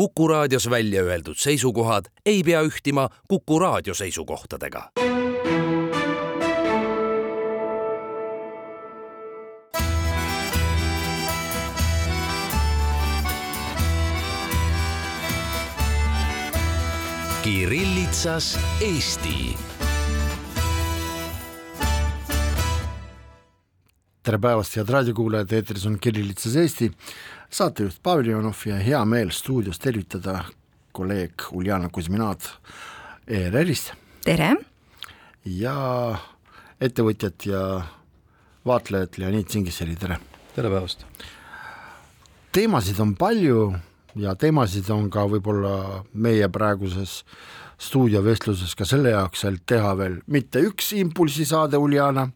Kuku raadios välja öeldud seisukohad ei pea ühtima Kuku raadio seisukohtadega. Kirillitsas Eesti tere päevast, head raadiokuulajad, eetris on Kirillitsas Eesti, saatejuht Pavel Ivanov ja hea meel stuudios tervitada kolleeg Uljana Kuzminat ERR-ist. tere! ja ettevõtjat ja vaatlejat Leonid Singiseri, tere! tere päevast! teemasid on palju ja teemasid on ka võib-olla meie praeguses stuudiovestluses ka selle jaoks, et teha veel mitte üks impulsisaade Uljana,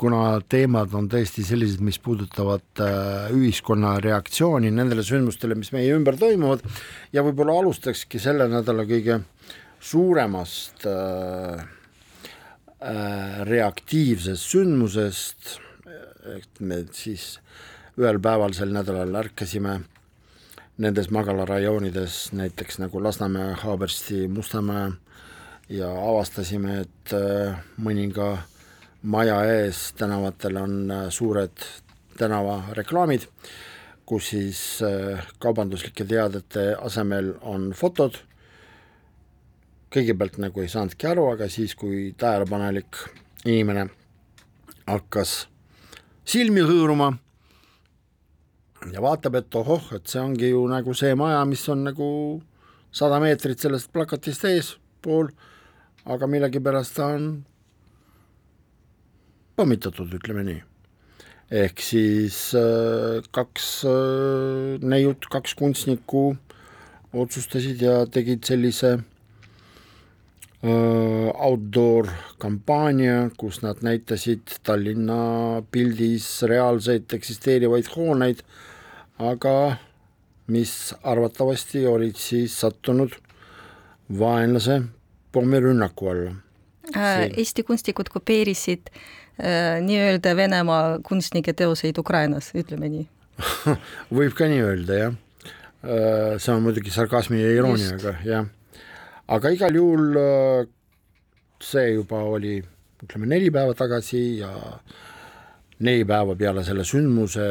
kuna teemad on tõesti sellised, mis puudutavad äh, ühiskonna reaktsiooni nendele sündmustele, mis meie ümber toimuvad. Ja võib-olla alustakski selle nädala kõige suuremast äh, äh, reaktiivsest sündmusest, et me siis ühel päeval sel nädalal ärkasime nendes magalarajoonides, näiteks nagu Lasnamäe, Haabersti, Mustamäe ja avastasime, et äh, mõninga maja ees tänavatel on äh, suured tänavareklaamid, kus siis äh, kaubanduslike teadete asemel on fotod, kõigepealt nagu ei saanudki aru, aga siis, kui tähelepanelik inimene hakkas silmi hõõruma ja vaatab, et ohoh, et see ongi ju nagu see maja, mis on nagu sada meetrit sellest plakatist eespool, aga millegipärast ta on pommitatud, ütleme nii. ehk siis äh, kaks äh, neiut, kaks kunstnikku otsustasid ja tegid sellise äh, outdoor kampaania, kus nad näitasid Tallinna pildis reaalseid eksisteerivaid hooneid aga mis arvatavasti olid siis sattunud vaenlase pommirünnaku alla äh,. Eesti kunstnikud kopeerisid äh, nii-öelda Venemaa kunstnike teoseid Ukrainas, ütleme nii võib ka nii öelda, jah äh,. see on muidugi sarkasmi ja irooniaga, jah. aga igal juhul äh, see juba oli, ütleme neli päeva tagasi ja äh, neli päeva peale selle sündmuse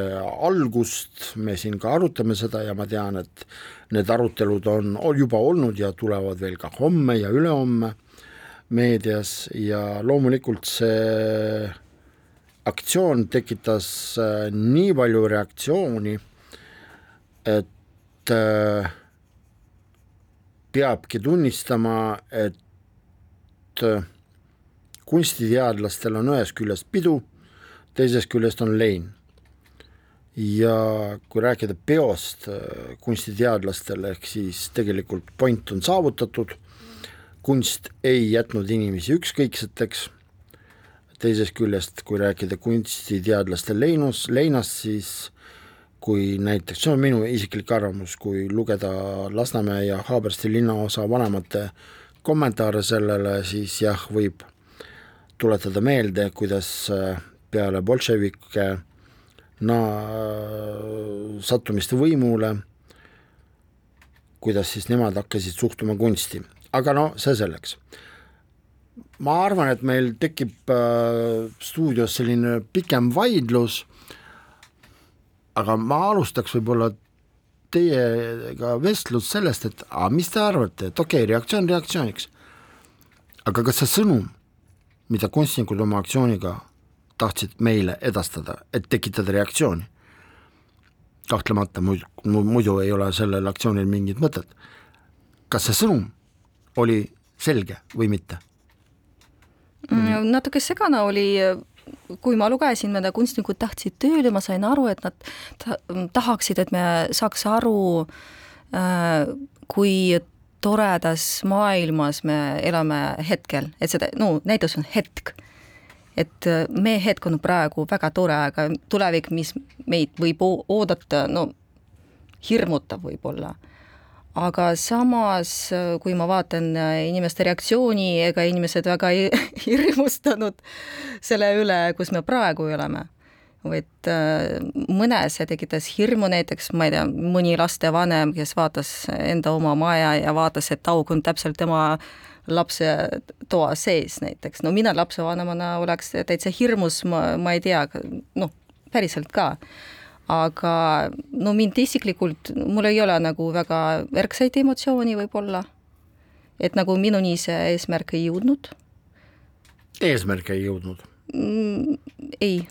algust me siin ka arutame seda ja ma tean, et need arutelud on juba olnud ja tulevad veel ka homme ja ülehomme meedias ja loomulikult see aktsioon tekitas äh, nii palju reaktsiooni, et äh, peabki tunnistama, et äh, kunstiteadlastel on ühest küljest pidu teisest küljest on lein. ja kui rääkida peost äh, kunstiteadlastele, ehk siis tegelikult point on saavutatud, kunst ei jätnud inimesi ükskõikseteks, teisest küljest, kui rääkida kunstiteadlaste leinus, leinast, siis kui näiteks, see on minu isiklik arvamus, kui lugeda Lasnamäe ja Haabersti linnaosa vanemate kommentaare sellele, siis jah, võib tuletada meelde, kuidas äh, peale bolševike na-, sattumist võimule, kuidas siis nemad hakkasid suhtuma kunsti, aga no see selleks. ma arvan, et meil tekib äh, stuudios selline pikem vaidlus, aga ma alustaks võib-olla teiega vestlust sellest, et aga mis te arvate, et okei okay,, reaktsioon reaktsiooniks, aga kas see sõnum, mida kunstnikud oma aktsiooniga tahtsid meile edastada, et tekitada reaktsiooni. kahtlemata muidu, muidu ei ole sellel aktsioonil mingit mõtet. kas see sõnum oli selge või mitte mm,? natuke segane oli, kui ma lugesin, mida kunstnikud tahtsid tööle, ma sain aru, et nad ta, tahaksid, et me saaks aru äh,, kui toredas maailmas me elame hetkel, et seda, no näitus on hetk et äh, meie hetk on praegu väga tore, aga tulevik, mis meid võib oodata, no hirmutav võib-olla. aga samas, äh, kui ma vaatan äh, inimeste reaktsiooni, ega inimesed väga ei hirmustanud selle üle, kus me praegu oleme. äh, mõnes see tekitas hirmu, näiteks ma ei tea, mõni lastevanem, kes vaatas enda oma maja ja vaatas, et auk on täpselt tema lapse toa sees näiteks, no mina lapsevanemana oleks täitsa hirmus, ma, ma ei tea, noh, päriselt ka. aga no mind isiklikult, mul ei ole nagu väga ärksaid emotsioone võib-olla, et nagu minuni see eesmärk ei jõudnud. eesmärk ei jõudnud mm,? ei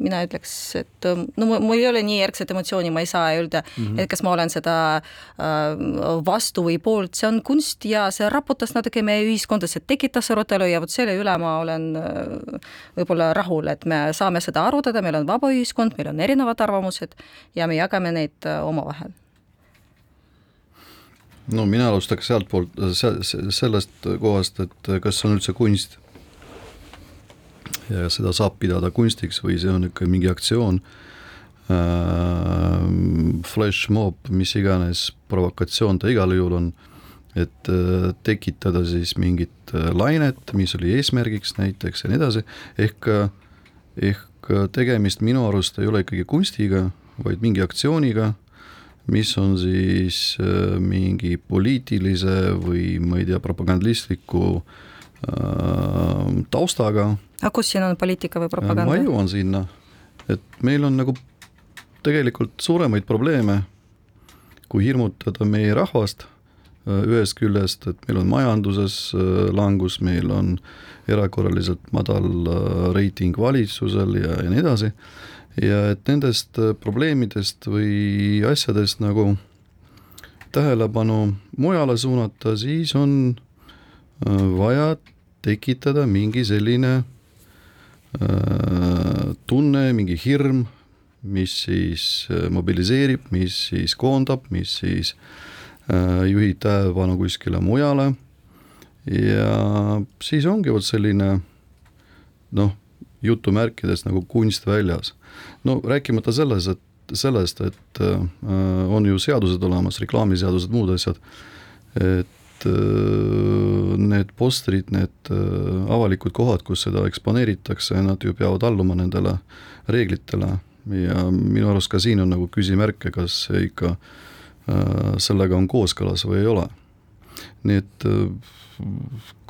mina ütleks, et no mul ei ole nii järgset emotsiooni, ma ei saa öelda mm, -hmm. et kas ma olen seda äh, vastu või poolt, see on kunst ja see raputas natuke meie ühiskonda, see tekitas arutelu ja vot selle üle ma olen äh, võib-olla rahul, et me saame seda arutada, meil on vaba ühiskond, meil on erinevad arvamused ja me jagame neid äh, omavahel no mina alustaks sealtpoolt, sellest kohast, et kas see on üldse kunst ja seda saab pidada kunstiks või see on ikka mingi aktsioon. Äh,, flashmob, mis iganes provokatsioon ta igal juhul on, et äh, tekitada siis mingit äh, lainet, mis oli eesmärgiks näiteks ja nii edasi, ehk, ehk tegemist minu arust ei ole ikkagi kunstiga, vaid mingi aktsiooniga, mis on siis äh, mingi poliitilise või ma ei tea, propagandistliku äh, taustaga aga kus siin on poliitika või propaganda? ma jõuan sinna, et meil on nagu tegelikult suuremaid probleeme, kui hirmutada meie rahvast ühest küljest, et meil on majanduses äh, langus, meil on erakorraliselt madal äh, reiting valitsusel ja, ja nii edasi, ja et nendest äh, probleemidest või asjadest nagu tähelepanu mujale suunata, siis on vaja tekitada mingi selline Äh, tunne, mingi hirm, mis siis äh, mobiliseerib, mis siis koondab, mis siis äh, juhib tähelepanu kuskile mujale. ja siis ongi vot selline noh, jutumärkides nagu kunst väljas. no rääkimata selles, et sellest, et äh, on ju seadused olemas, reklaamiseadused, muud asjad. et äh, need postrid, need äh, avalikud kohad, kus seda eksponeeritakse, nad ju peavad alluma nendele reeglitele ja minu arust ka siin on nagu küsimärke, kas ikka äh, sellega on kooskõlas või ei ole. nii et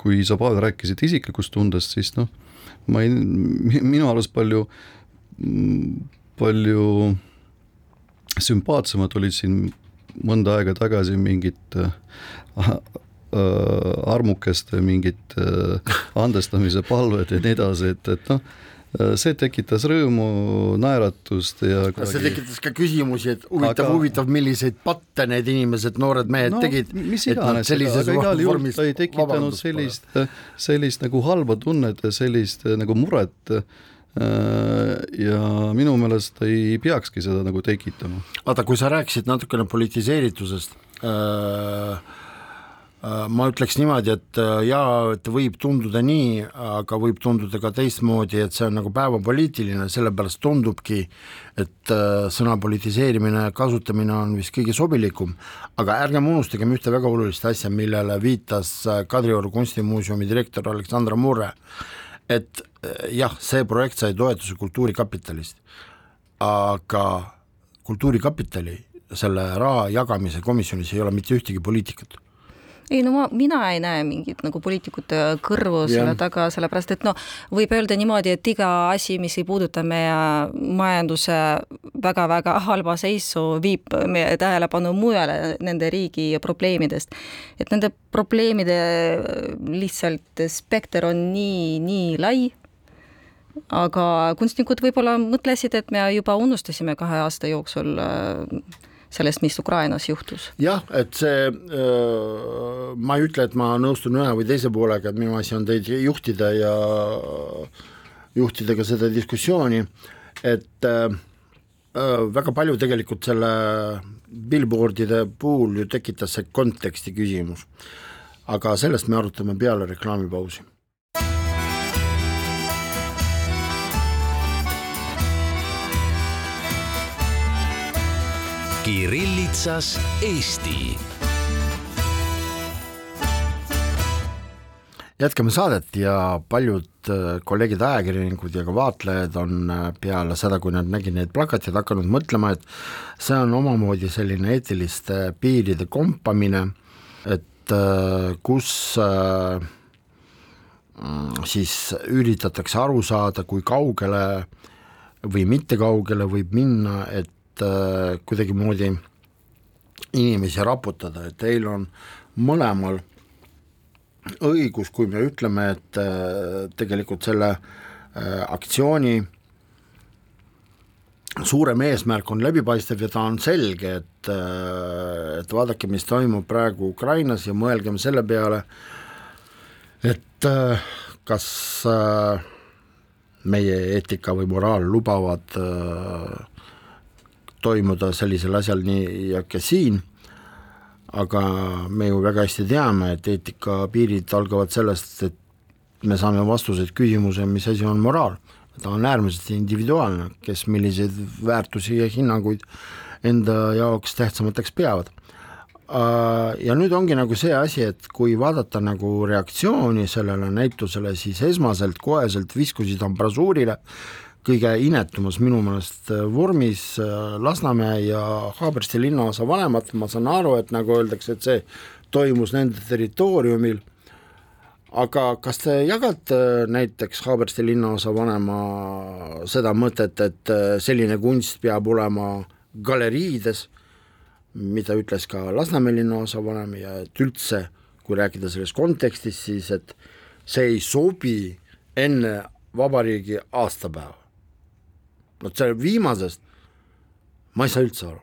kui sa, Pavel, rääkisid isiklikust tundest, siis noh, ma ei, minu arust palju, palju sümpaatsemad olid siin mõnda aega tagasi mingid äh, armukeste mingid äh, andestamise palved ja nii edasi, et, et noh, äh, see tekitas rõõmu, naeratust ja kas see tekitas ka küsimusi, et huvitav aga..., huvitav, milliseid patte need inimesed, noored mehed no, tegid? mis iganes, aga igal juhul ta ei tekitanud sellist, sellist nagu halba tunnet ja sellist nagu muret äh, ja minu meelest ei peakski seda nagu tekitama. vaata, kui sa rääkisid natukene politiseeritusest äh,, Äh, ma ütleks niimoodi, et äh, jaa, et võib tunduda nii, aga võib tunduda ka teistmoodi, et see on nagu päevapoliitiline, sellepärast tundubki, et äh, sõna politiseerimine, kasutamine on vist kõige sobilikum, aga ärgem unustagem ühte väga olulist asja, millele viitas Kadrioru kunstimuuseumi direktor Aleksandra Murre, et jah, see projekt sai toetuse Kultuurikapitalist, aga Kultuurikapitali selle raha jagamise komisjonis ei ole mitte ühtegi poliitikat ei no ma, mina ei näe mingit nagu poliitikute kõrvu selle taga, sellepärast et noh, võib öelda niimoodi, et iga asi, mis ei puuduta meie majanduse väga-väga halba seisu, viib meie tähelepanu mujale nende riigi probleemidest. et nende probleemide lihtsalt spekter on nii, nii lai aga kunstnikud võib-olla mõtlesid, et me juba unustasime kahe aasta jooksul äh, sellest, mis Ukrainas juhtus. jah, et see, ma ei ütle, et ma nõustun ühe või teise poolega, et minu asi on teid juhtida ja juhtida ka seda diskussiooni, et väga palju tegelikult selle billboardide puhul ju tekitas see konteksti küsimus. aga sellest me arutame peale reklaamipausi Kirillitsas Eesti. jätkame saadet ja paljud äh, kolleegid ajakirjanikud ja ka vaatlejad on äh, peale seda, kui nad nägid neid plakateid, hakanud mõtlema, et see on omamoodi selline eetiliste piiride kompamine, et äh, kus siis üritatakse aru saada, kui kaugele või mitte kaugele võib minna, et kuidagimoodi inimesi raputada, et teil on mõlemal õigus, kui me ütleme, et äh, tegelikult selle äh, aktsiooni suurem eesmärk on läbipaistev ja ta on selge, et, äh, et vaadake, mis toimub praegu Ukrainas ja mõelgem selle peale, et kas meie eetika või moraal lubavad toimuda sellisel asjal nii ja ka siin aga me ju väga hästi teame, et eetikapiirid algavad sellest, et me saame vastused küsimusele, mis asi on moraal. ta on äärmiselt individuaalne, kes milliseid väärtusi ja hinnanguid enda jaoks tähtsamateks peavad. Ja nüüd ongi nagu see asi, et kui vaadata nagu reaktsiooni sellele näitusele, siis esmaselt koheselt viskusid ambrasuurile kõige inetumas minu meelest äh, vormis äh, Lasnamäe ja Haabersti linnaosa vanemad, ma saan aru, et nagu öeldakse, et see toimus nende territooriumil, aga kas te jagate näiteks Haabersti linnaosa vanema seda mõtet, et äh, selline kunst peab olema galeriides, mida ütles ka Lasnamäe linnaosa vanem ja et üldse, kui rääkida selles kontekstis, siis et see ei sobi enne vabariigi aastapäeva vot selle viimasest ma ei saa üldse aru.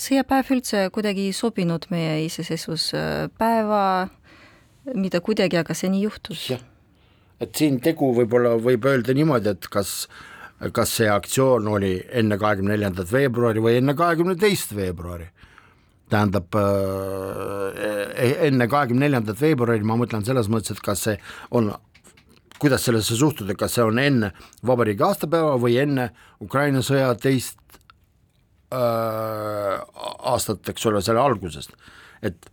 sõjapäev üldse kuidagi ei sobinud meie iseseisvuspäeva, mida kuidagi, aga see nii juhtus. et siin tegu võib-olla võib öelda niimoodi, et kas kas see aktsioon oli enne kahekümne neljandat veebruari või enne kahekümne teist veebruari tähendab äh, enne kahekümne neljandat veebruari ma mõtlen selles mõttes, et kas see on kuidas sellesse suhtuda, kas see on enne vabariigi aastapäeva või enne Ukraina sõja teist äh, aastat, eks ole, selle algusest, et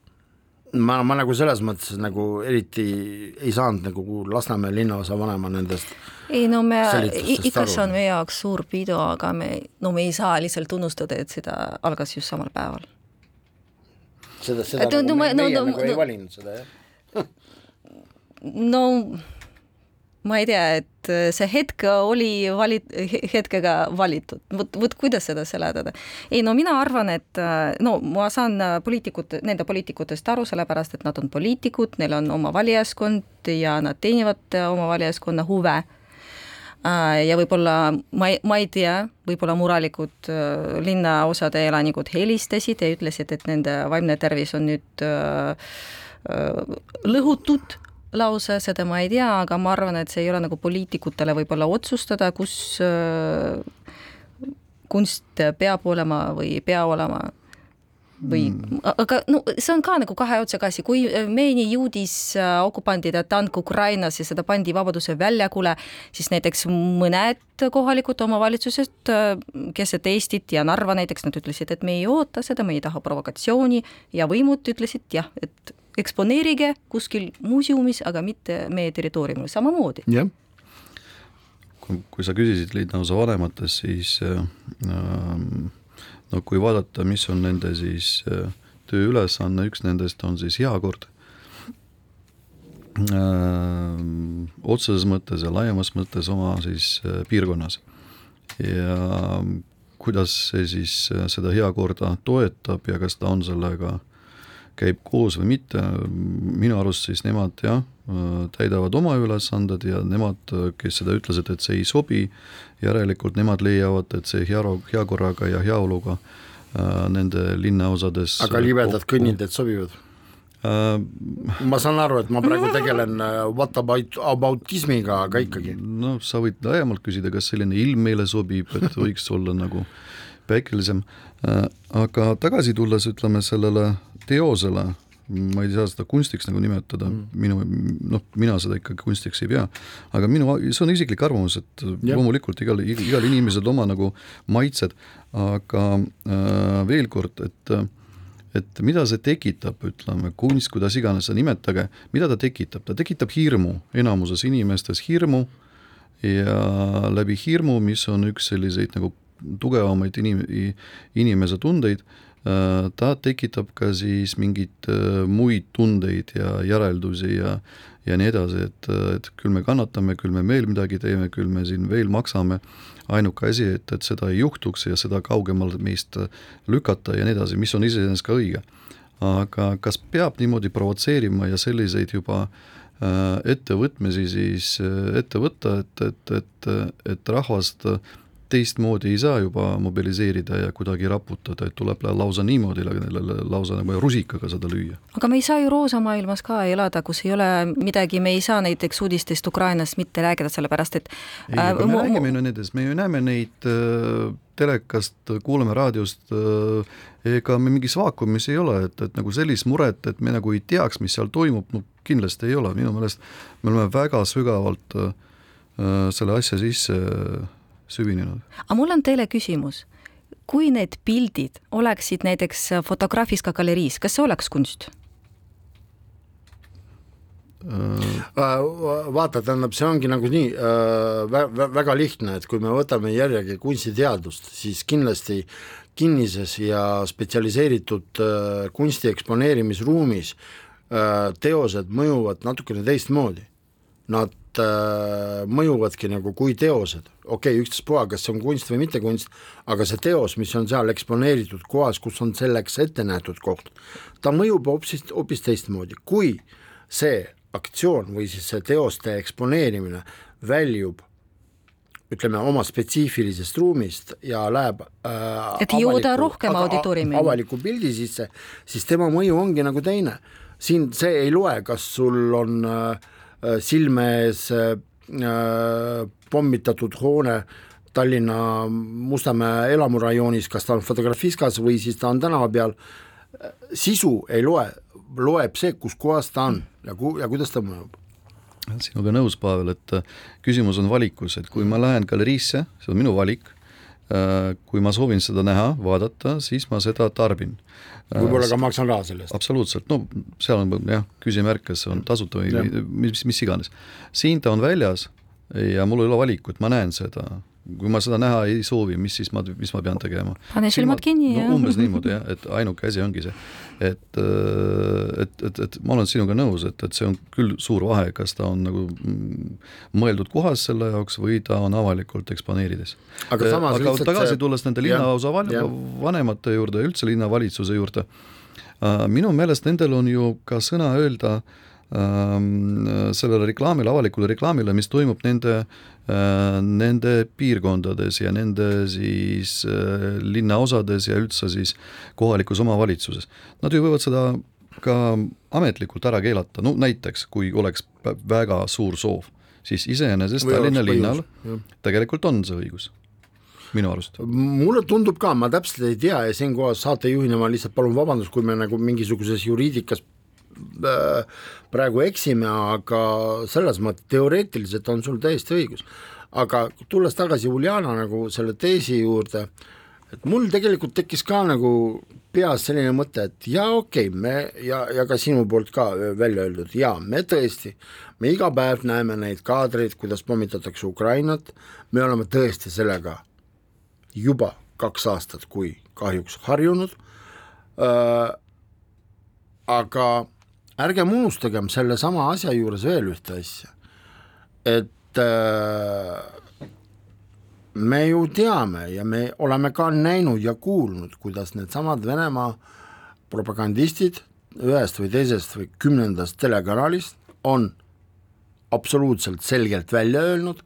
ma, ma nagu selles mõttes nagu eriti ei saanud nagu Lasnamäe linnaosa vanema nendest ei no me, ikka see on meie jaoks suur pidu, aga me, no me ei saa lihtsalt unustada, et seda algas just samal päeval. seda, seda et, nagu no, me, no, meie no, nagu no, ei valinud seda, jah? no ma ei tea, et äh, see hetk oli valit-, hetkega valitud, vot, vot kuidas seda seletada. ei no mina arvan, et äh, no ma saan äh, poliitikut, nende poliitikutest aru, sellepärast et nad on poliitikud, neil on oma valijaskond ja nad teenivad oma valijaskonna huve. Ja võib-olla ma ei, ma ei tea, võib-olla murelikud linnaosade elanikud helistasid ja ütlesid, et nende vaimne tervis on nüüd lõhutud lause, seda ma ei tea, aga ma arvan, et see ei ole nagu poliitikutele võib-olla otsustada, kus äh, kunst peab olema või ei pea olema või mm., aga no see on ka nagu kahe otsaga asi, kui meieni jõudis äh, okupantide tank Ukrainas ja seda pandi Vabaduse väljakule, siis näiteks mõned kohalikud omavalitsused, äh, keset Eestit ja Narva näiteks, nad ütlesid, et me ei oota seda, me ei taha provokatsiooni ja võimud ütlesid jah, et eksponeerige kuskil muuseumis, aga mitte meie territooriumil samamoodi. jah, kui, kui sa küsisid linnaosa vanematest, siis äh, no kui vaadata, mis on nende siis äh, tööülesanne, üks nendest on siis heakord äh,, otseses mõttes ja laiemas mõttes oma siis piirkonnas. ja kuidas see siis seda heakorda toetab ja kas ta on sellega käib koos või mitte, minu arust siis nemad jah, täidavad oma ülesanded ja nemad, kes seda ütlesid, et see ei sobi, järelikult nemad leiavad, et see hea, heakorraga ja heaoluga äh, nende linnaosades aga libedad kokku... kõnniteed sobivad uh,? ma saan aru, et ma praegu tegelen äh, what about aboutismiga, aga ikkagi. no sa võid laiemalt küsida, kas selline ilm meile sobib, et võiks olla nagu päikelisem, aga tagasi tulles ütleme sellele teosele, ma ei saa seda kunstiks nagu nimetada mm., minu, noh, mina seda ikkagi kunstiks ei pea, aga minu, see on isiklik arvamus, et ja. loomulikult igal, igal inimesel oma nagu maitsed, aga äh, veel kord, et äh, et mida see tekitab, ütleme, kunst, kuidas iganes seda nimetage, mida ta tekitab, ta tekitab hirmu, enamuses inimestes hirmu ja läbi hirmu, mis on üks selliseid nagu tugevamaid inim-, inimese tundeid, ta tekitab ka siis mingeid äh, muid tundeid ja järeldusi ja ja nii edasi, et, et küll me kannatame, küll me veel midagi teeme, küll me siin veel maksame, ainuke asi, et, et seda ei juhtuks ja seda kaugemale meist lükata ja nii edasi, mis on iseenesest ka õige. aga kas peab niimoodi provotseerima ja selliseid juba äh, ettevõtmisi siis ette võtta, et, et, et, et rahvast teistmoodi ei saa juba mobiliseerida ja kuidagi raputada, et tuleb lausa niimoodi, lausa nagu rusikaga seda lüüa. aga me ei saa ju roosa maailmas ka elada, kus ei ole midagi, me ei saa näiteks uudistest Ukrainast mitte rääkida, sellepärast et ei, aga äh, me räägime ju nendest, me ju näeme neid äh, telekast, kuuleme raadiost äh,, ega me mingis vaakumis ei ole, et, et nagu sellist muret, et me nagu ei teaks, mis seal toimub, no kindlasti ei ole, minu meelest me oleme väga sügavalt äh, selle asja sisse äh, süvinenud. aga mul on teile küsimus. kui need pildid oleksid näiteks Fotograafiska galeriis, kas see oleks kunst? Äh, vaata, tähendab, see ongi nagu nii äh, väga lihtne, et kui me võtame järjegi kunstiteadust, siis kindlasti kinnises ja spetsialiseeritud äh, kunsti eksponeerimisruumis äh, teosed mõjuvad natukene teistmoodi. Nad äh, mõjuvadki nagu kui teosed, okei okay,, ükstaspuha, kas see on kunst või mitte kunst, aga see teos, mis on seal eksponeeritud kohas, kus on selleks ette nähtud koht, ta mõjub hoopis, hoopis teistmoodi, kui see aktsioon või siis see teoste eksponeerimine väljub ütleme oma spetsiifilisest ruumist ja läheb äh, et jõuda rohkem auditooriumini. avaliku pildi sisse, siis tema mõju ongi nagu teine. siin see ei loe, kas sul on Äh, silme ees äh, pommitatud hoone Tallinna Mustamäe elamurajoonis, kas ta on Fotografiskas või siis ta on tänava peal, sisu ei loe, loeb see, kus kohas ta on ja ku-, ja kuidas ta mõjub. Sinuga nõus, Pavel, et äh, küsimus on valikus, et kui ma lähen galeriisse, see on minu valik, kui ma soovin seda näha, vaadata, siis ma seda tarbin. Võib-olla ka maksan raha selle eest. absoluutselt, no seal on jah, küsimärk, kas on tasuta või, või mis, mis iganes. siin ta on väljas ja mul ei ole valikut, ma näen seda kui ma seda näha ei soovi, mis siis ma, mis ma pean tegema? pane silmad kinni no, ja umbes niimoodi jah, et ainuke asi ongi see, et, äh, et, et, et ma olen sinuga nõus, et, et see on küll suur vahe, kas ta on nagu mm, mõeldud kohas selle jaoks või ta on avalikult eksponeerides. aga, äh, aga tagasi see... tulles nende linnaosa vanemate juurde, üldse linnavalitsuse juurde, äh, minu meelest nendel on ju ka sõna öelda sellele reklaamile, avalikule reklaamile, mis toimub nende Äh, nende piirkondades ja nende siis äh, linnaosades ja üldse siis kohalikus omavalitsuses. Nad ju võivad seda ka ametlikult ära keelata, no näiteks kui oleks väga suur soov, siis iseenesest Tallinna linnal tegelikult on see õigus minu arust. mulle tundub ka, ma täpselt ei tea ja siinkohal saatejuhina ma lihtsalt palun vabandust, kui me nagu mingisuguses juriidikas praegu eksime, aga selles mõttes teoreetiliselt on sul täiesti õigus. aga tulles tagasi Uljana nagu selle teesi juurde, et mul tegelikult tekkis ka nagu peas selline mõte, et jaa, okei okay,, me ja, ja ka sinu poolt ka välja öeldud, jaa, me tõesti, me iga päev näeme neid kaadreid, kuidas pommitatakse Ukrainat, me oleme tõesti sellega juba kaks aastat, kui kahjuks harjunud äh,, aga ärgem unustagem sellesama asja juures veel ühte asja, et äh, me ju teame ja me oleme ka näinud ja kuulnud, kuidas needsamad Venemaa propagandistid ühest või teisest või kümnendast telekanalist on absoluutselt selgelt välja öelnud,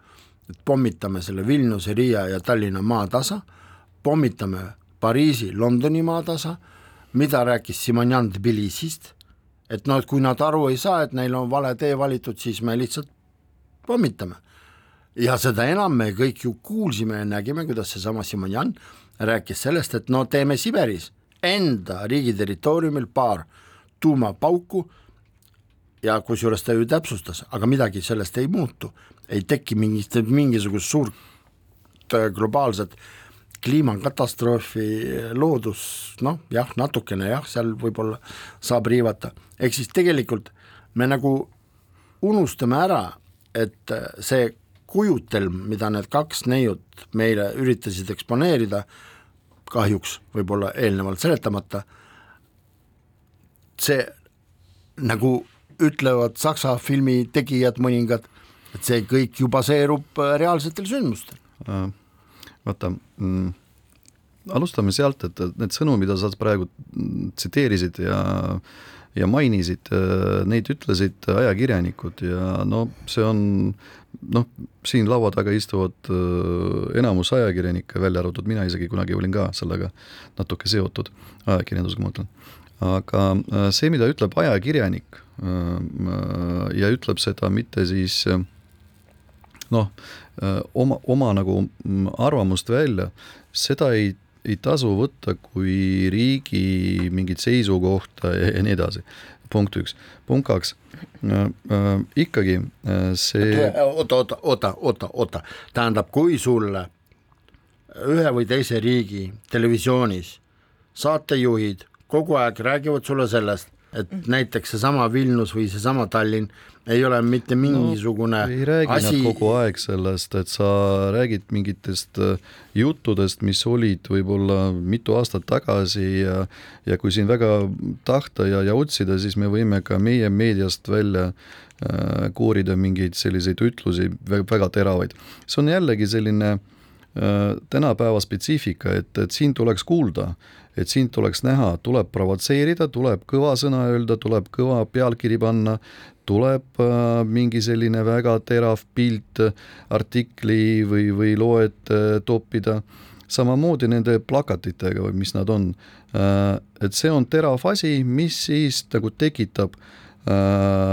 et pommitame selle Vilniuse, Riia ja Tallinna maatasa, pommitame Pariisi, Londoni maatasa, mida rääkis Simonjan Tbilisist et noh, et kui nad aru ei saa, et neil on vale tee valitud, siis me lihtsalt pommitame. ja seda enam me kõik ju kuulsime ja nägime, kuidas seesama Simonjan rääkis sellest, et no teeme Siberis enda riigi territooriumil paar tuumapauku ja kusjuures ta ju täpsustas, aga midagi sellest ei muutu, ei teki mingit, mingisugust suurt äh, globaalset kliimakatastroofi, loodus, noh jah, natukene jah, seal võib-olla saab riivata, ehk siis tegelikult me nagu unustame ära, et see kujutelm, mida need kaks neiut meile üritasid eksponeerida, kahjuks võib-olla eelnevalt seletamata, see nagu ütlevad Saksa filmi tegijad mõningad, et see kõik ju baseerub äh, reaalsetel sündmustel. Äh, vaata mm,, alustame sealt, et need sõnumid, mida sa praegu tsiteerisid ja ja mainisid, äh, neid ütlesid ajakirjanikud ja no see on noh, siin laua taga istuvad enamus ajakirjanikke, välja arvatud mina isegi kunagi olin ka sellega natuke seotud, ajakirjandusega ma mõtlen. Aga äh, see, mida ütleb ajakirjanik äh, äh, ja ütleb seda mitte siis noh, oma, oma nagu mm, arvamust välja, seda ei, ei tasu võtta kui riigi mingit seisukohta ja, ja nii edasi. punkt üks, punkt kaks äh,, äh, ikkagi see. oota, oota, oota, oota, oota, tähendab, kui sulle ühe või teise riigi televisioonis saatejuhid kogu aeg räägivad sulle sellest, et näiteks seesama Vilnius või seesama Tallinn ei ole mitte mingisugune no, ei räägi asi. kogu aeg sellest, et sa räägid mingitest äh, juttudest, mis olid võib-olla mitu aastat tagasi ja ja kui siin väga tahta ja, ja otsida, siis me võime ka meie meediast välja äh, koorida mingeid selliseid ütlusi väga, teravaid. see on jällegi selline äh, tänapäeva spetsiifika, et, et siin tuleks kuulda et sind tuleks näha, tuleb provotseerida, tuleb kõva sõna öelda, tuleb kõva pealkiri panna, tuleb äh, mingi selline väga terav pilt artikli või, või loet äh, toppida, samamoodi nende plakatitega või mis nad on. Äh,. et see on terav asi, mis siis nagu tekitab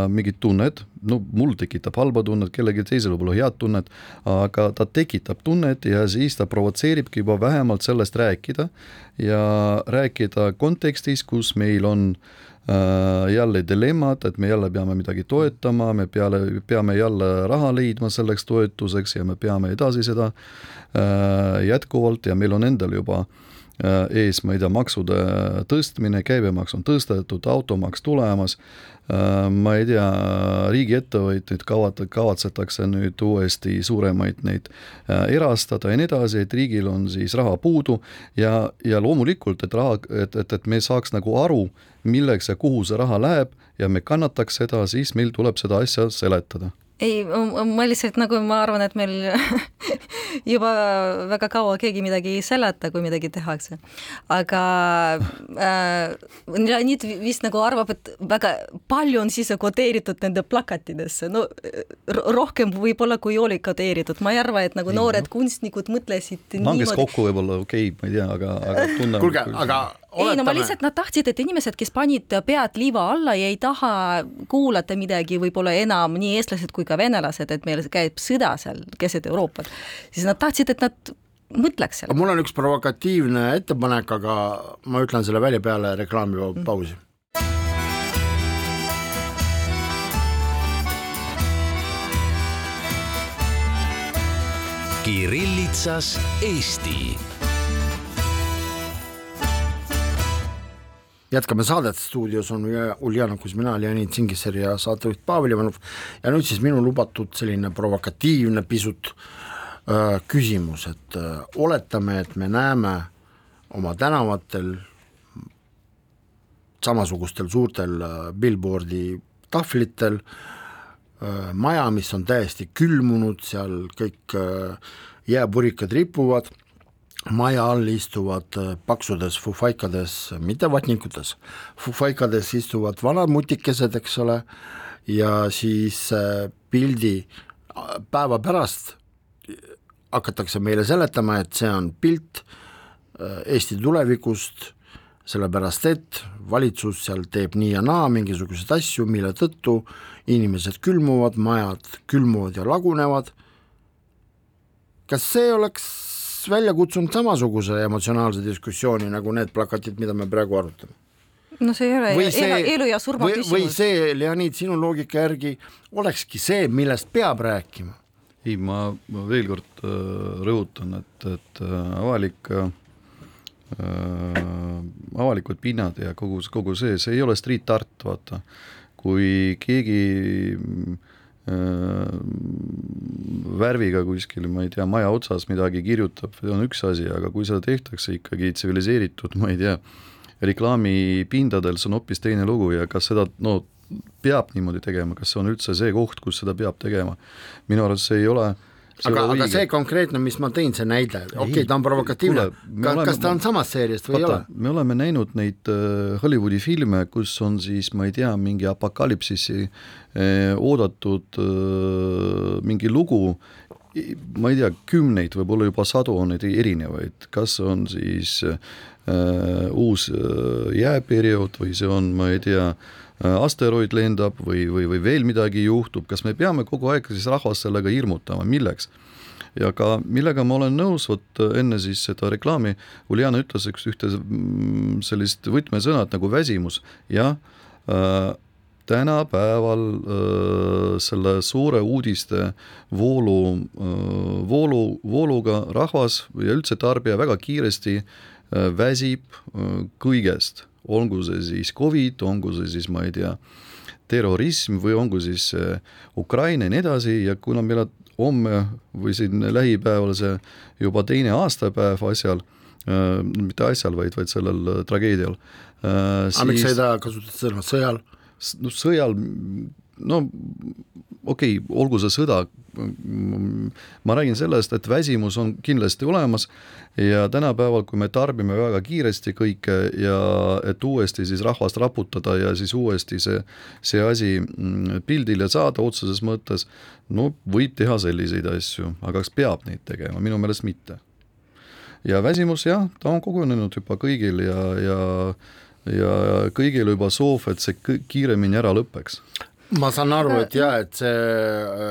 mingit tunnet, no mul tekitab halba tunnet, kellelgi teisel võib-olla head tunnet, aga ta tekitab tunnet ja siis ta provotseeribki juba vähemalt sellest rääkida. Ja rääkida kontekstis, kus meil on äh, jälle dilemmad, et me jälle peame midagi toetama, me peale, peame jälle raha leidma selleks toetuseks ja me peame edasi seda äh, jätkuvalt ja meil on endal juba äh, Äh, ees, ma ei tea, maksude tõstmine, käibemaks on tõstetud, automaks tulemas, äh, ma ei tea, riigiettevõtteid kavat-, kavatsetakse nüüd uuesti suuremaid neid äh, erastada ja nii edasi, et riigil on siis raha puudu ja, ja loomulikult, et raha, et, et, et me saaks nagu aru, milleks ja kuhu see raha läheb ja me kannataks seda, siis meil tuleb seda asja seletada ei, ma lihtsalt nagu ma arvan, et meil juba väga kaua keegi midagi ei seleta, kui midagi tehakse. aga äh, Leonid vist nagu arvab, et väga palju on sisse kodeeritud nende plakatidesse, no rohkem võib-olla, kui oli kodeeritud, ma ei arva, et nagu ei, noored no. kunstnikud mõtlesid langes niimoodi... kokku võib-olla okei okay,, ma ei tea, aga, aga tunnen kuulge, aga ei no ma lihtsalt, nad tahtsid, et inimesed, kes panid pead liiva alla ja ei taha kuulata midagi võib-olla enam, nii eestlased kui ka venelased, et meil käib sõda seal keset Euroopat, siis nad tahtsid, et nad mõtleks selle. mul on üks provokatiivne ettepanek, aga ma ütlen selle välja peale reklaamipausi mm.. Kirillitsas Eesti jätkame saadet, stuudios. On Uljana Kuzmina, Leonid Singisser ja saatejuht Pavel Ivanov. Ja nüüd siis minu lubatud selline provokatiivne pisut äh, küsimus, et äh, oletame, et me näeme oma tänavatel samasugustel suurtel äh, billboardi tahvlitel äh, maja, mis on täiesti külmunud, seal kõik äh, jääpurikad ripuvad maja all istuvad äh, paksudes fufaikades, mitte vatnikutes, fufaikades istuvad vanad mutikesed, eks ole, ja siis äh, pildi äh, päeva pärast hakatakse meile seletama, et see on pilt Eesti tulevikust, sellepärast et valitsus seal teeb nii ja naa mingisuguseid asju, mille tõttu inimesed külmuvad, majad külmuvad ja lagunevad. kas see oleks välja kutsunud samasuguse emotsionaalse diskussiooni nagu need plakatid, mida me praegu arutame no see ei ole või see, elu, elu ja surma või, küsimus. või see, Leonid, sinu loogika järgi olekski see, millest peab rääkima ei, ma, ma veel kord äh, rõhutan, et, et äh, avalik äh, avalikud pinnad ja kogu, kogu see, see ei ole street art, vaata. kui keegi äh, värviga kuskil, ma ei tea, maja otsas midagi kirjutab, see on üks asi, aga kui seda tehtakse ikkagi tsiviliseeritud, ma ei tea, reklaamipindadel, see on hoopis teine lugu ja kas seda, no peab niimoodi tegema, kas see on üldse see koht, kus seda peab tegema. minu arust see ei ole aga, aga see konkreetne, mis ma tõin, see näide, okei okay,, ta on provokatiivne, kas, ta on samast seeriast või vaata, ei ole? me oleme näinud neid uh, Hollywoodi filme, kus on siis, ma ei tea, mingi apokalüpsisi eh, oodatud uh, mingi lugu, ma ei tea, kümneid, võib-olla juba sadu on neid erinevaid, kas on siis uh, uus jääperiood või see on, ma ei tea Äh, asteroid lendab või, või, või veel midagi juhtub, kas me peame kogu aeg siis rahvast sellega hirmutama, milleks? ja ka millega ma olen nõus, vot enne siis seda reklaami, Uljana ütles üks ühte mm, sellist võtmesõnad nagu väsimus, jah äh,, tänapäeval äh, selle suure uudiste voolu äh,, voolu, vooluga rahvas ja üldse tarbija väga kiiresti äh, väsib äh, kõigest olgu see siis Covid, olgu see siis, ma ei tea, terrorism või olgu siis äh, Ukraina ja nii edasi ja kuna meil on homme või siin lähipäeval see juba teine aastapäev asjal äh,, mitte asjal, vaid, vaid sellel äh, tragöödial aga miks sa ei taha kasutada sõna sõjal? no sõjal, no okei okay,, olgu see sõda, ma räägin sellest, et väsimus on kindlasti olemas ja tänapäeval, kui me tarbime väga kiiresti kõike ja et uuesti siis rahvast raputada ja siis uuesti see, see asi mm, pildile saada otseses mõttes, no võib teha selliseid asju, aga kas peab neid tegema, minu meelest mitte. ja väsimus jah, ta on kogunenud juba kõigil ja, ja ja kõigil juba soov, et see kiiremini ära lõpeks ma saan aru, et jaa, et see,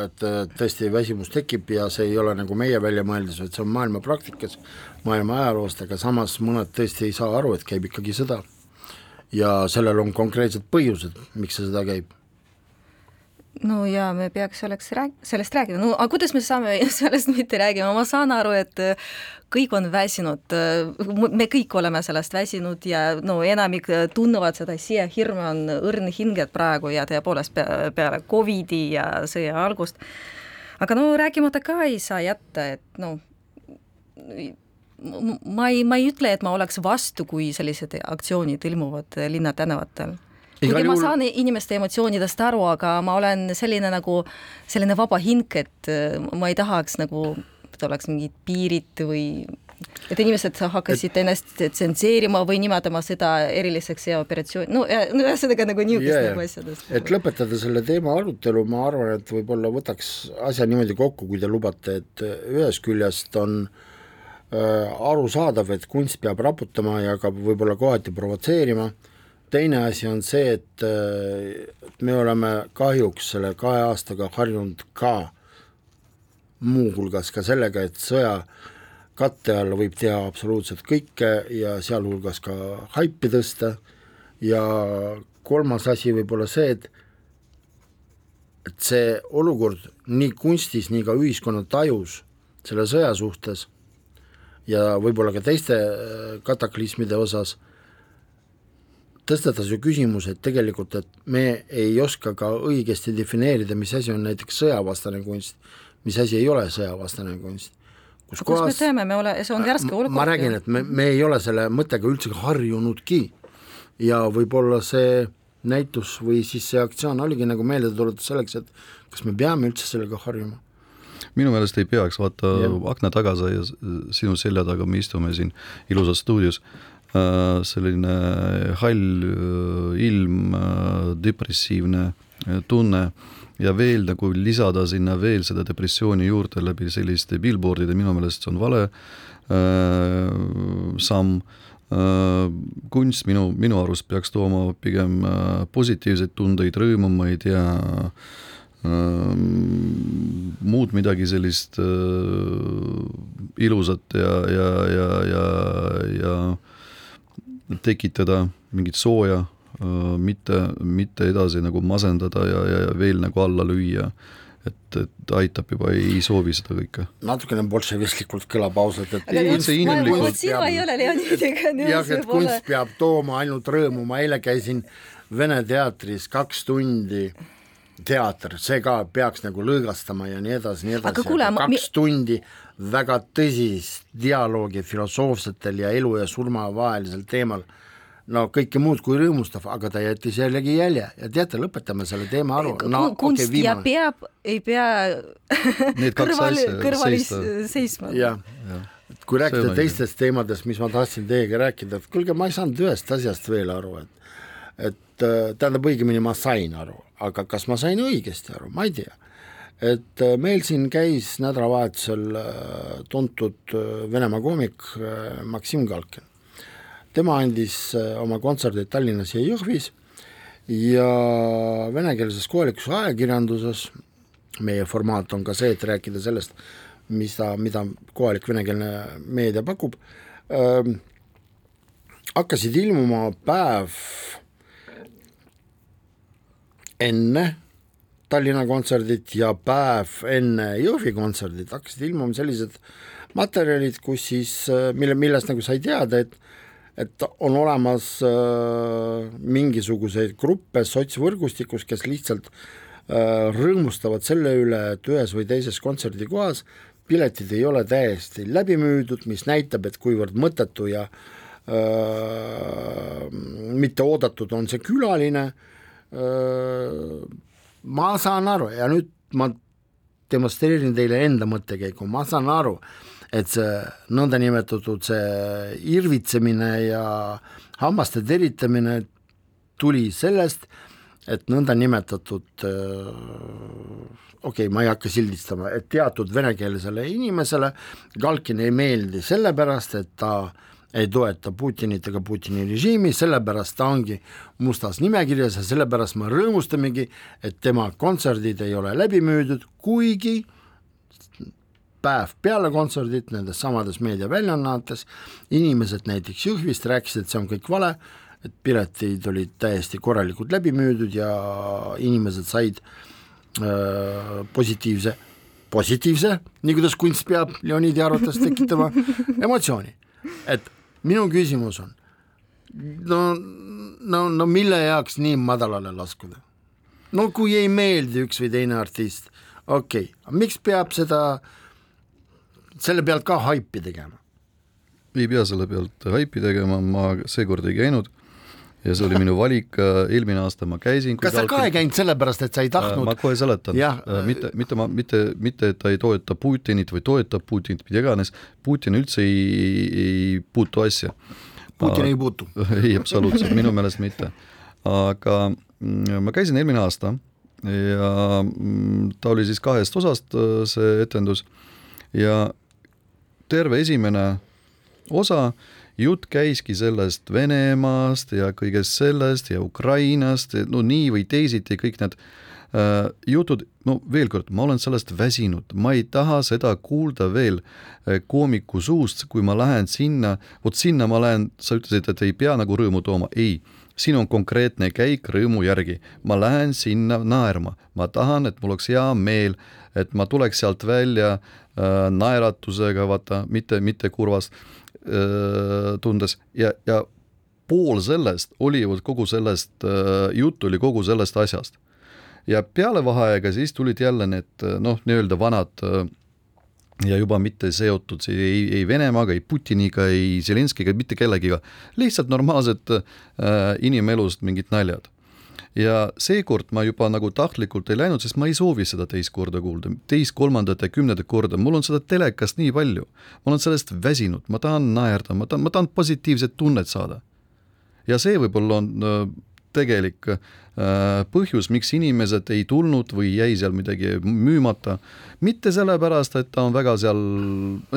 et tõesti väsimus tekib ja see ei ole nagu meie väljamõeldis, vaid see on maailma praktikas, maailma ajaloost, aga samas mõned tõesti ei saa aru, et käib ikkagi sõda. ja sellel on konkreetsed põhjused, miks see sõda käib no ja me peaks selleks rääg-, sellest rääkima, no aga kuidas me saame sellest mitte räägima, ma saan aru, et äh, kõik on väsinud, äh, me kõik oleme sellest väsinud ja no enamik tunnevad seda sisehirmu, on õrn hinged praegu ja tõepoolest peale, peale Covidi ja sõja algust. aga no rääkimata ka ei saa jätta, et noh, ma ei, ma ei ütle, et ma oleks vastu, kui sellised aktsioonid ilmuvad linnatänavatel kuigi ma saan inimeste emotsioonidest aru, aga ma olen selline nagu, selline vaba hing, et äh, ma ei tahaks nagu, et oleks mingid piirid või et inimesed hakkasid et, ennast tsenseerima või nimetama seda eriliseks sõjaoperatsiooni, no ühesõnaga nagu niisugust nagu asjadest. et lõpetada selle teema arutelu, ma arvan, et võib-olla võtaks asja niimoodi kokku, kui te lubate, et ühest küljest on äh, arusaadav, et kunst peab raputama ja ka võib-olla kohati provotseerima äh,, teine asi on see, et, me oleme kahjuks selle kahe aastaga harjunud ka muuhulgas ka sellega, et sõja katte all võib teha absoluutselt kõike ja sealhulgas ka haipi tõsta. Ja kolmas asi võib olla see, et et see olukord nii kunstis, nii ka ühiskonna tajus selle sõja suhtes ja võib-olla ka teiste kataklysmide osas tõstatas ju küsimuse, et tegelikult, et me ei oska ka õigesti defineerida, mis asi on näiteks sõjavastane kunst, mis asi ei ole sõjavastane kunst. kus kohas me teame, me ole, see on värske olukord. ma räägin, et me, me ei ole selle mõttega üldse harjunudki ja võib-olla see näitus või siis see aktsioon oligi nagu meeldetuletus selleks, et kas me peame üldse sellega harjuma minu meelest ei peaks, vaata ja. akna taga sa ja sinu selja taga me istume siin ilusas stuudios Äh, selline hall äh, ilm, äh, depressiivne tunne ja veel nagu lisada sinna veel seda depressiooni juurde läbi selliste billboardide, minu meelest see on vale äh, samm äh,. kunst minu, minu arust peaks tooma pigem äh, positiivseid tundeid, rõõmu, ma ei tea äh,, muud midagi sellist äh, ilusat ja, ja, ja, ja, ja tekitada mingit sooja, äh, mitte, mitte edasi nagu masendada ja, ja veel nagu alla lüüa. et, et aitab juba, ei soovi seda kõike. natukene bolševistlikult kõlab ausalt, et Ei, üldse inimlikult nõus jah, et kunst peab tooma ainult rõõmu, ma eile käisin Vene teatris kaks tundi teater, see ka peaks nagu lõõgastama ja nii edasi, nii edasi, Aga kuule, kaks mi- tundi väga tõsist dialoogi filosoofsetel ja elu ja surma vahelisel teemal, no kõike muud kui rõõmustav, aga ta jättis jällegi jälje ja teate, lõpetame selle teema ära, no kunst ja viimane. peab, ei pea kõrval asja, kõrval seista. seisma. jah, et kui See rääkida teistest teemadest, mis ma tahtsin teiega rääkida, et kuulge, ma ei saanud ühest asjast veel aru, et et äh, tähendab, õigemini ma sain aru, aga kas ma sain õigesti aru, ma ei tea. Et äh, meil siin käis nädalavahetusel äh, tuntud äh, Venemaa koomik äh, Maksim Galkin. tema andis äh, oma kontserdid Tallinnas ja Jõhvis ja venekeelses kohalikus ajakirjanduses, meie formaat on ka see, et rääkida sellest, mis ta, mida kohalik venekeelne meedia pakub ähm,, hakkasid ilmuma päev enne Tallinna kontserdit ja päev enne Jõhvi kontserdit hakkasid ilmuma sellised materjalid, kus siis, mille, millest nagu sai teada, et et on olemas äh, mingisuguseid gruppe sotsvõrgustikus, kes lihtsalt äh, rõõmustavad selle üle, et ühes või teises kontserdikohas piletid ei ole täiesti läbi müüdud, mis näitab, et kuivõrd mõttetu ja äh, mitte oodatud on see külaline äh,, ma saan aru. Ja nüüd ma demonstreerin teile enda mõttekäiku, ma saan aru, et see nõndanimetatud see irvitsemine ja hammaste teritamine tuli sellest, et nõndanimetatud äh, okei okay,, ma ei hakka sildistama, et teatud venekeelsele inimesele Galkin ei meeldi sellepärast, et ta ei toeta Putinit ega Putini režiimi, sellepärast ta ongi mustas nimekirjas ja sellepärast me rõõmustamegi, et tema kontserdid ei ole läbi müüdud, kuigi päev peale kontserdit nendes samades meediaväljaannetes inimesed näiteks Jõhvist rääkisid, et see on kõik vale, et piletid olid täiesti korralikult läbi müüdud ja inimesed said äh, positiivse, positiivse, nii kuidas kunst peab Leonidi arvates tekitama emotsiooni. et minu küsimus on, no, no, no mille jaoks nii madalale laskuda? no kui ei meeldi üks või teine artist, okei okay., miks peab seda, selle pealt ka haipi tegema? ei pea selle pealt haipi tegema, ma seekord ei käinud ja see oli minu valik, eelmine aasta ma käisin. kas sa ka ei käinud sellepärast, et sa ei tahtnud? ma kohe seletan, mitte, mitte ma, mitte, mitte, et ta ei toeta Putinit või toetab Putinit, mida iganes, Putin üldse ei, ei puutu asja. Putin ei puutu ei, absoluutselt, minu meelest mitte. aga mm, ma käisin eelmine aasta ja mm, ta oli siis kahest osast, see etendus, ja terve esimene osa jutt käiski sellest Venemaast ja kõigest sellest ja Ukrainast, no nii või teisiti kõik need äh, jutud, no veel kord, ma olen sellest väsinud, ma ei taha seda kuulda veel äh, koomiku suust, kui ma lähen sinna, vot sinna ma lähen, sa ütlesid, et ei pea nagu rõõmu tooma, ei siin on konkreetne käik rõõmu järgi, ma lähen sinna naerma, ma tahan, et mul oleks hea meel, et ma tuleks sealt välja äh, naeratusega, vaata, mitte, mitte kurvas. äh, tundes ja, ja pool sellest oli ju kogu sellest äh,, jutt oli kogu sellest asjast. ja peale vaheaega siis tulid jälle need noh, nii-öelda vanad äh, ja juba mitte seotud ei, ei Venemaaga, ei Putiniga, ei Zelenskiga, mitte kellegiga, lihtsalt normaalsed äh, inimelust mingid naljad. Ja seekord ma juba nagu tahtlikult ei läinud, sest ma ei soovi seda teist korda kuulda, teist, kolmandat ja kümnendat korda, mul on seda telekast nii palju. ma olen sellest väsinud, ma tahan naerda, ma tahan, ma tahan positiivset tunnet saada. ja see võib-olla on äh, tegelik äh, põhjus, miks inimesed ei tulnud või jäi seal midagi müümata, mitte sellepärast, et ta on väga seal,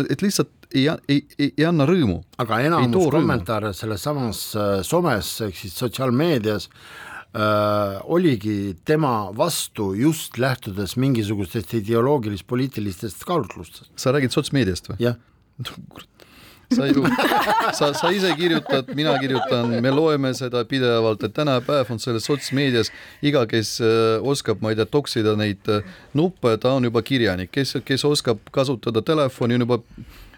et lihtsalt ei, ei, ei, ei anna rõõmu. aga enamus kommentaare selles samas äh, somes ehk siis sotsiaalmeedias oligi tema vastu just lähtudes mingisugustest ideoloogilis-poliitilistest kaalutlustest. sa räägid sotsmeediast või? jah. sa ju, sa, sa ise kirjutad, mina kirjutan, me loeme seda pidevalt, et tänapäev on selles sotsmeedias iga, kes äh, oskab, ma ei tea, toksida neid äh, nuppe, ta on juba kirjanik, kes, kes oskab kasutada telefoni, on juba äh,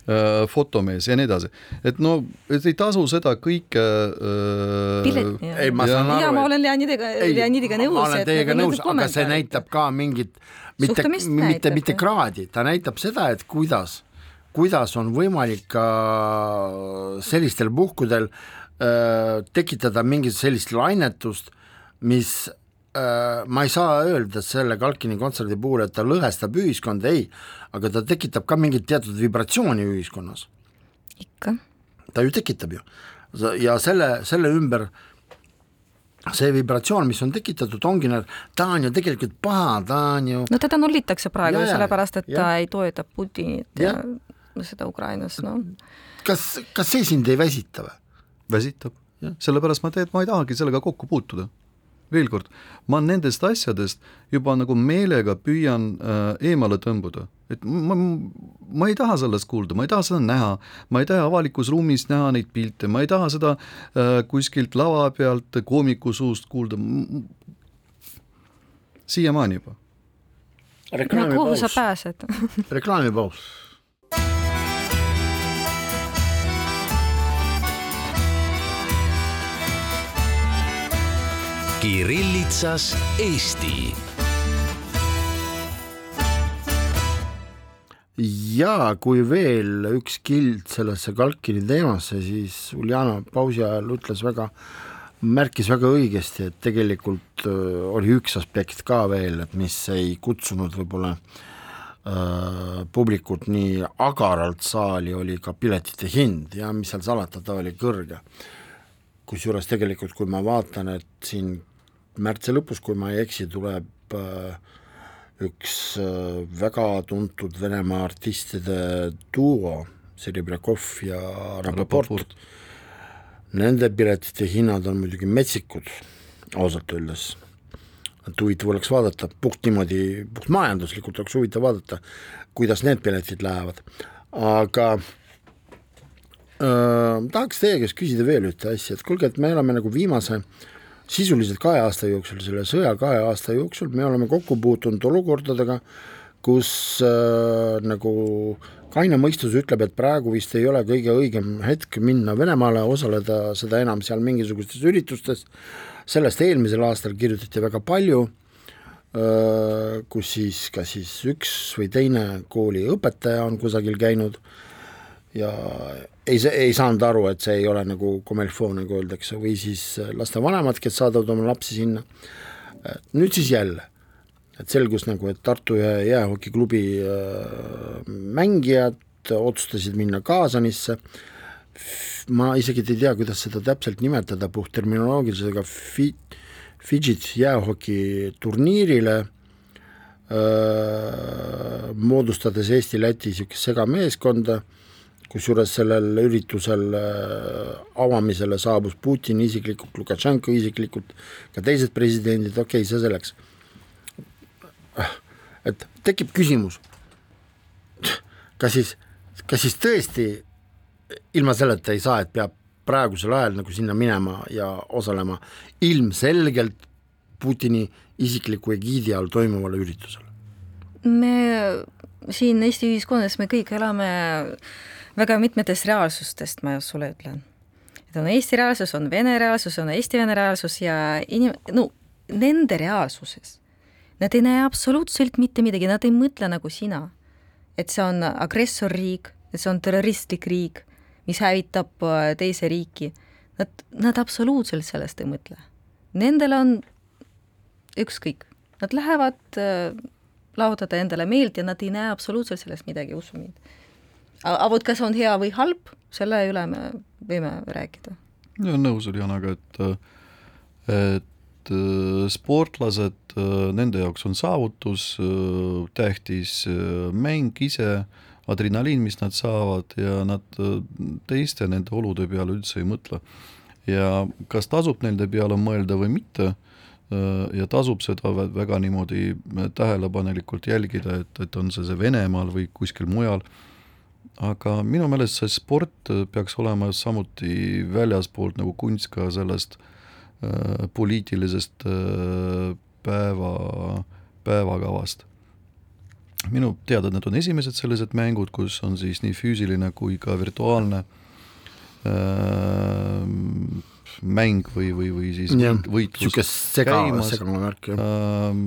fotomees ja nii edasi. et no, et ei tasu seda kõike äh, ei, ma saan aru. ja ma olen Leonidiga, Leonidiga nõus. ma olen teiega nõus, aga see näitab ka mingit, mitte, mitte, mitte kraadi, ta näitab seda, et kuidas, kuidas on võimalik ka sellistel puhkudel äh, tekitada mingit sellist lainetust, mis äh, ma ei saa öelda selle Kalkini kontserdi puhul, et ta lõhestab ühiskonda, ei, aga ta tekitab ka mingit teatud vibratsiooni ühiskonnas. ikka. ta ju tekitab ju ja selle, selle ümber see vibratsioon, mis on tekitatud, ongi need, ta on ju tegelikult paha, ta on ju no teda nullitakse praegu Ja, sellepärast, et ja. ta ei toeta Putinit ja, Ja. ja seda Ukrainas, noh. kas, kas see sind ei väsita või? väsitab sellepärast ma teen, ma ei tahagi sellega kokku puutuda. Veel kord, ma nendest asjadest juba nagu meelega püüan äh, eemale tõmbuda, et ma, ma ei taha sellest kuulda, ma ei taha seda näha, ma ei taha avalikus ruumis näha neid pilte, ma ei taha seda äh, kuskilt lava pealt koomiku suust kuulda. siiamaani juba. no kuhu sa pääsed reklaamipaus. Kirillitsas Eesti. ja kui veel üks kild sellesse Kalkini teemasse, siis Uljana pausi ajal ütles väga, märkis väga õigesti, et tegelikult öö, oli üks aspekt ka veel, et mis ei kutsunud võib-olla äh, publikut nii agaralt saali, oli ka piletite hind ja mis seal salata, ta oli kõrge. kusjuures tegelikult, kui ma vaatan, et siin märtsi lõpus, kui ma ei eksi, tuleb äh, üks äh, väga tuntud Venemaa artistide duo, Serebrakov ja Rapoport. Nende piletite hinnad on muidugi metsikud, ausalt öeldes. et huvitav oleks vaadata, puht niimoodi, puht majanduslikult oleks huvitav vaadata, kuidas need piletid lähevad, aga äh, tahaks teie käest küsida veel ühte asja, et kuulge, et me oleme nagu viimase sisuliselt kahe aasta jooksul, selle sõja kahe aasta jooksul me oleme kokku puutunud olukordadega, kus äh, nagu kaine mõistus ütleb, et praegu vist ei ole kõige õigem hetk minna Venemaale, osaleda seda enam seal mingisugustes üritustes, sellest eelmisel aastal kirjutati väga palju, kus siis kas siis üks või teine kooli õpetaja on kusagil käinud ja ei, ei saanud aru, et see ei ole nagu komilfoo, nagu öeldakse, või siis lastevanemad, kes saadavad oma lapsi sinna. nüüd siis jälle, et selgus nagu, et Tartu jäähokiklubi äh, mängijad otsustasid minna Kaasanisse, ma isegi ei tea, kuidas seda täpselt nimetada puhtterminoloogiliselt, aga fi-, Fidžit jäähoki turniirile äh, moodustades Eesti-Läti niisugust segameeskonda, kusjuures sellel üritusel äh, avamisele saabus Putin isiklikult, Lukašenko isiklikult, ka teised presidendid, okei okay,, see selleks. et tekib küsimus, kas siis, kas siis tõesti ilma selleta ei saa, et peab praegusel ajal nagu sinna minema ja osalema ilmselgelt Putini isikliku egiidi all toimuvale üritusele? me siin Eesti ühiskonnas, me kõik elame väga mitmetest reaalsustest, ma sulle ütlen. et on Eesti reaalsus, on Vene reaalsus, on Eesti-Vene reaalsus ja inim-, no nende reaalsuses nad ei näe absoluutselt mitte midagi, nad ei mõtle nagu sina. et see on agressorriik, et see on terroristlik riik, mis hävitab äh, teise riiki. Nad, nad absoluutselt sellest ei mõtle. Nendel on ükskõik, nad lähevad äh, lahutada endale meelt ja nad ei näe absoluutselt sellest midagi, usu mind. Aga vot kas on hea või halb, selle üle me võime rääkida. ja nõus Uljanaga, et, et äh, sportlased, nende jaoks on saavutus tähtis, mäng ise, adrenaliin, mis nad saavad ja nad teiste nende olude peale üldse ei mõtle. ja kas tasub nende peale mõelda või mitte ja tasub seda väga niimoodi tähelepanelikult jälgida, et, et on see see Venemaal või kuskil mujal, aga minu meelest see sport peaks olema samuti väljaspoolt nagu kunst ka sellest äh, poliitilisest äh, päeva, päevakavast. minu teada need on esimesed sellised mängud, kus on siis nii füüsiline kui ka virtuaalne äh, mäng või, või, või siis jah, võitlus sega, käimas. Ähm,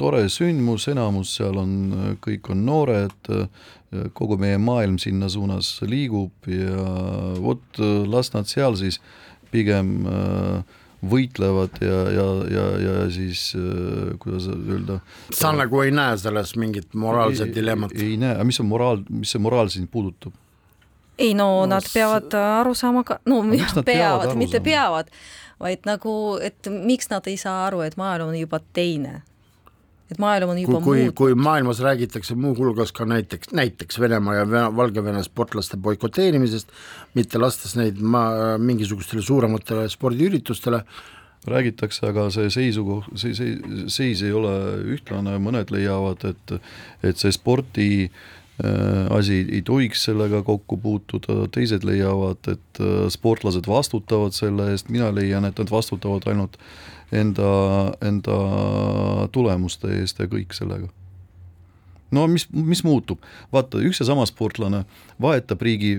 tore sündmus, enamus seal on, kõik on noored, kogu meie maailm sinna suunas liigub ja vot las nad seal siis pigem äh, võitlevad ja, ja, ja, ja siis äh, kuidas öelda. sa nagu ei näe selles mingit moraalset dilemmat? ei näe, aga mis on moraal, mis see moraal siin puudutab? Ei no, No nad peavad aru saama ka, no peavad peavad, mitte saama? peavad, vaid nagu, et miks nad ei saa aru, et maailm on juba teine. et maailm on kui juba, kui, muutunud. kui maailmas räägitakse muuhulgas ka näiteks, näiteks Venemaa ja Vene- Valgevene sportlaste boikoteerimisest, mitte lastes neid ma, mingisugustele suurematele spordiüritustele, räägitakse, aga see seisukoht, see, see seis ei ole ühtlane, mõned leiavad, et et see spordi asi ei tohiks sellega kokku puutuda, teised leiavad, et äh, sportlased vastutavad selle eest, mina leian, et nad vastutavad ainult enda, enda tulemuste eest ja kõik sellega. No mis, mis muutub, vaata üks ja sama sportlane vahetab riigi,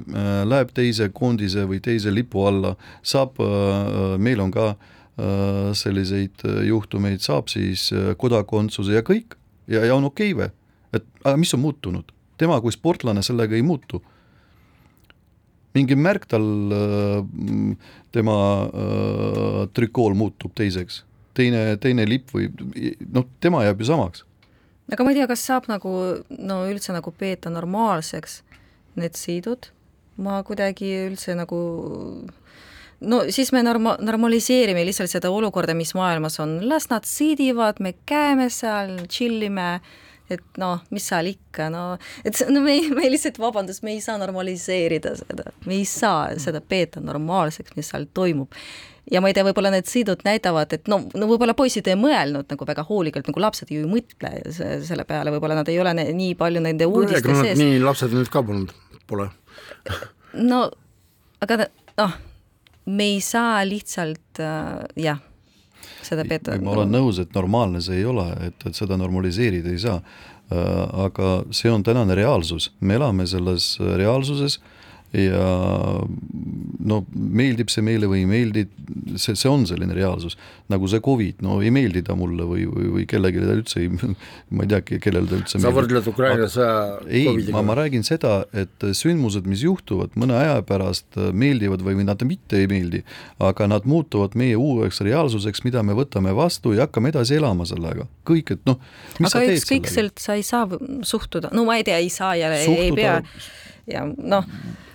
läheb teise koondise või teise lipu alla, saab, meil on ka äh, selliseid äh, juhtumeid, saab siis äh, kodakondsuse ja kõik. Ja, ja on okei okay või? et aga mis on muutunud, tema kui sportlane sellega ei muutu. mingi märk tal, tema äh, trikool muutub teiseks, teine, teine lipp või noh, tema jääb ju samaks. Aga ma ei tea, kas saab nagu no üldse nagu peeta normaalseks need sõidud, ma kuidagi üldse nagu no siis me norma-, normaliseerime lihtsalt seda olukorda, mis maailmas on, las nad sõidivad, me käime seal, tšillime, et noh, mis seal ikka, no et see- no me ei, me lihtsalt, vabandust, me ei saa normaliseerida seda, me ei saa seda peeta normaalseks, mis seal toimub ja ma ei tea, võib-olla need sõidud näitavad, et no, no võib-olla poisid ei mõelnud nagu väga hoolikalt, nagu lapsed ju ei mõtle se- selle peale, võib-olla nad ei ole ne- nii palju nende uudiste nad sees. nii lapsed nüüd ka polnud, pole. no aga noh, me ei saa lihtsalt äh, jah, seda peeta. ma olen nõus, et normaalne see ei ole, et, et seda normaliseerida ei saa. aga see on tänane reaalsus, me elame selles reaalsuses ja no meeldib see meile või ei meeldi, see, see on selline reaalsus. nagu see Covid, no ei meeldi ta mulle või, või, või kellelegi ta üldse ei, ma ei tea, kellele ta üldse sa võrdled Ukraina sõja ei, ma, ma? räägin seda, et sündmused, mis juhtuvad mõne aja pärast, meeldivad või, või nad mitte ei meeldi, aga nad muutuvad meie uueks reaalsuseks, mida me võtame vastu ja hakkame edasi elama sellega. kõik, et noh, mis aga sa teed sellega? ükskõikselt sa ei saa suhtuda, no ma ei tea, ei saa ja ei, ei Suhtuda- pea ja noh,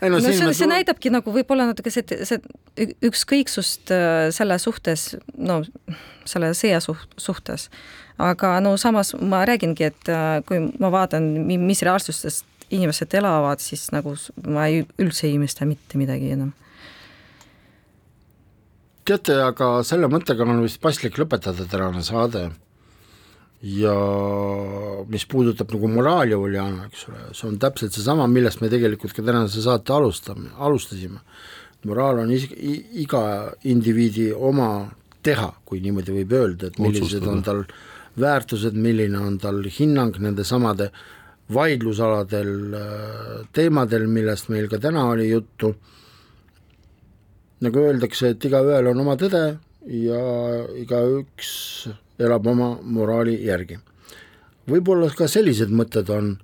no, no see, see näitabki nagu võib-olla natuke see, see ükskõiksust äh, selle suhtes, no selle sõja suht-, suhtes. aga no samas ma räägingi, et äh, kui ma vaatan, mis reaalsustes inimesed elavad, siis nagu ma ei, üldse ei imesta mitte midagi enam. teate, aga selle mõttega on vist paslik lõpetada tänane saade ja mis puudutab nagu moraali, Uljana, eks ole, see on täpselt seesama, millest me tegelikult ka tänase saate alustame, alustasime. moraal on is-, iga indiviidi oma teha, kui niimoodi võib öelda, et millised Otsustada. on tal väärtused, milline on tal hinnang nende samade vaidlusaladel äh, teemadel, millest meil ka täna oli juttu nagu öeldakse, et igaühel on oma tõde ja igaüks elab oma moraali järgi. võib-olla ka sellised mõtted on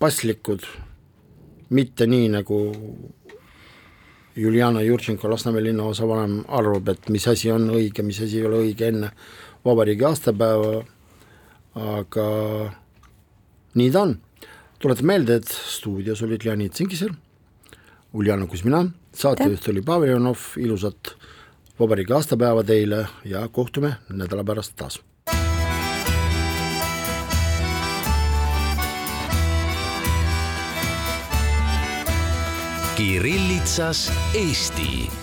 paslikud, mitte nii nagu Juliana Jurtšenko Lasnamäe linnaosavanem arvab, et mis asi on õige, mis asi ei ole õige enne vabariigi aastapäeva, aga nii ta on. tuletan meelde, et stuudios olid Leonid Tsinkisel, Uljana Kuzmina, saatejuht oli Pavel Ivanov, ilusat vabariigi aastapäeva teile ja kohtume nädala pärast taas. Kirillitsas Eesti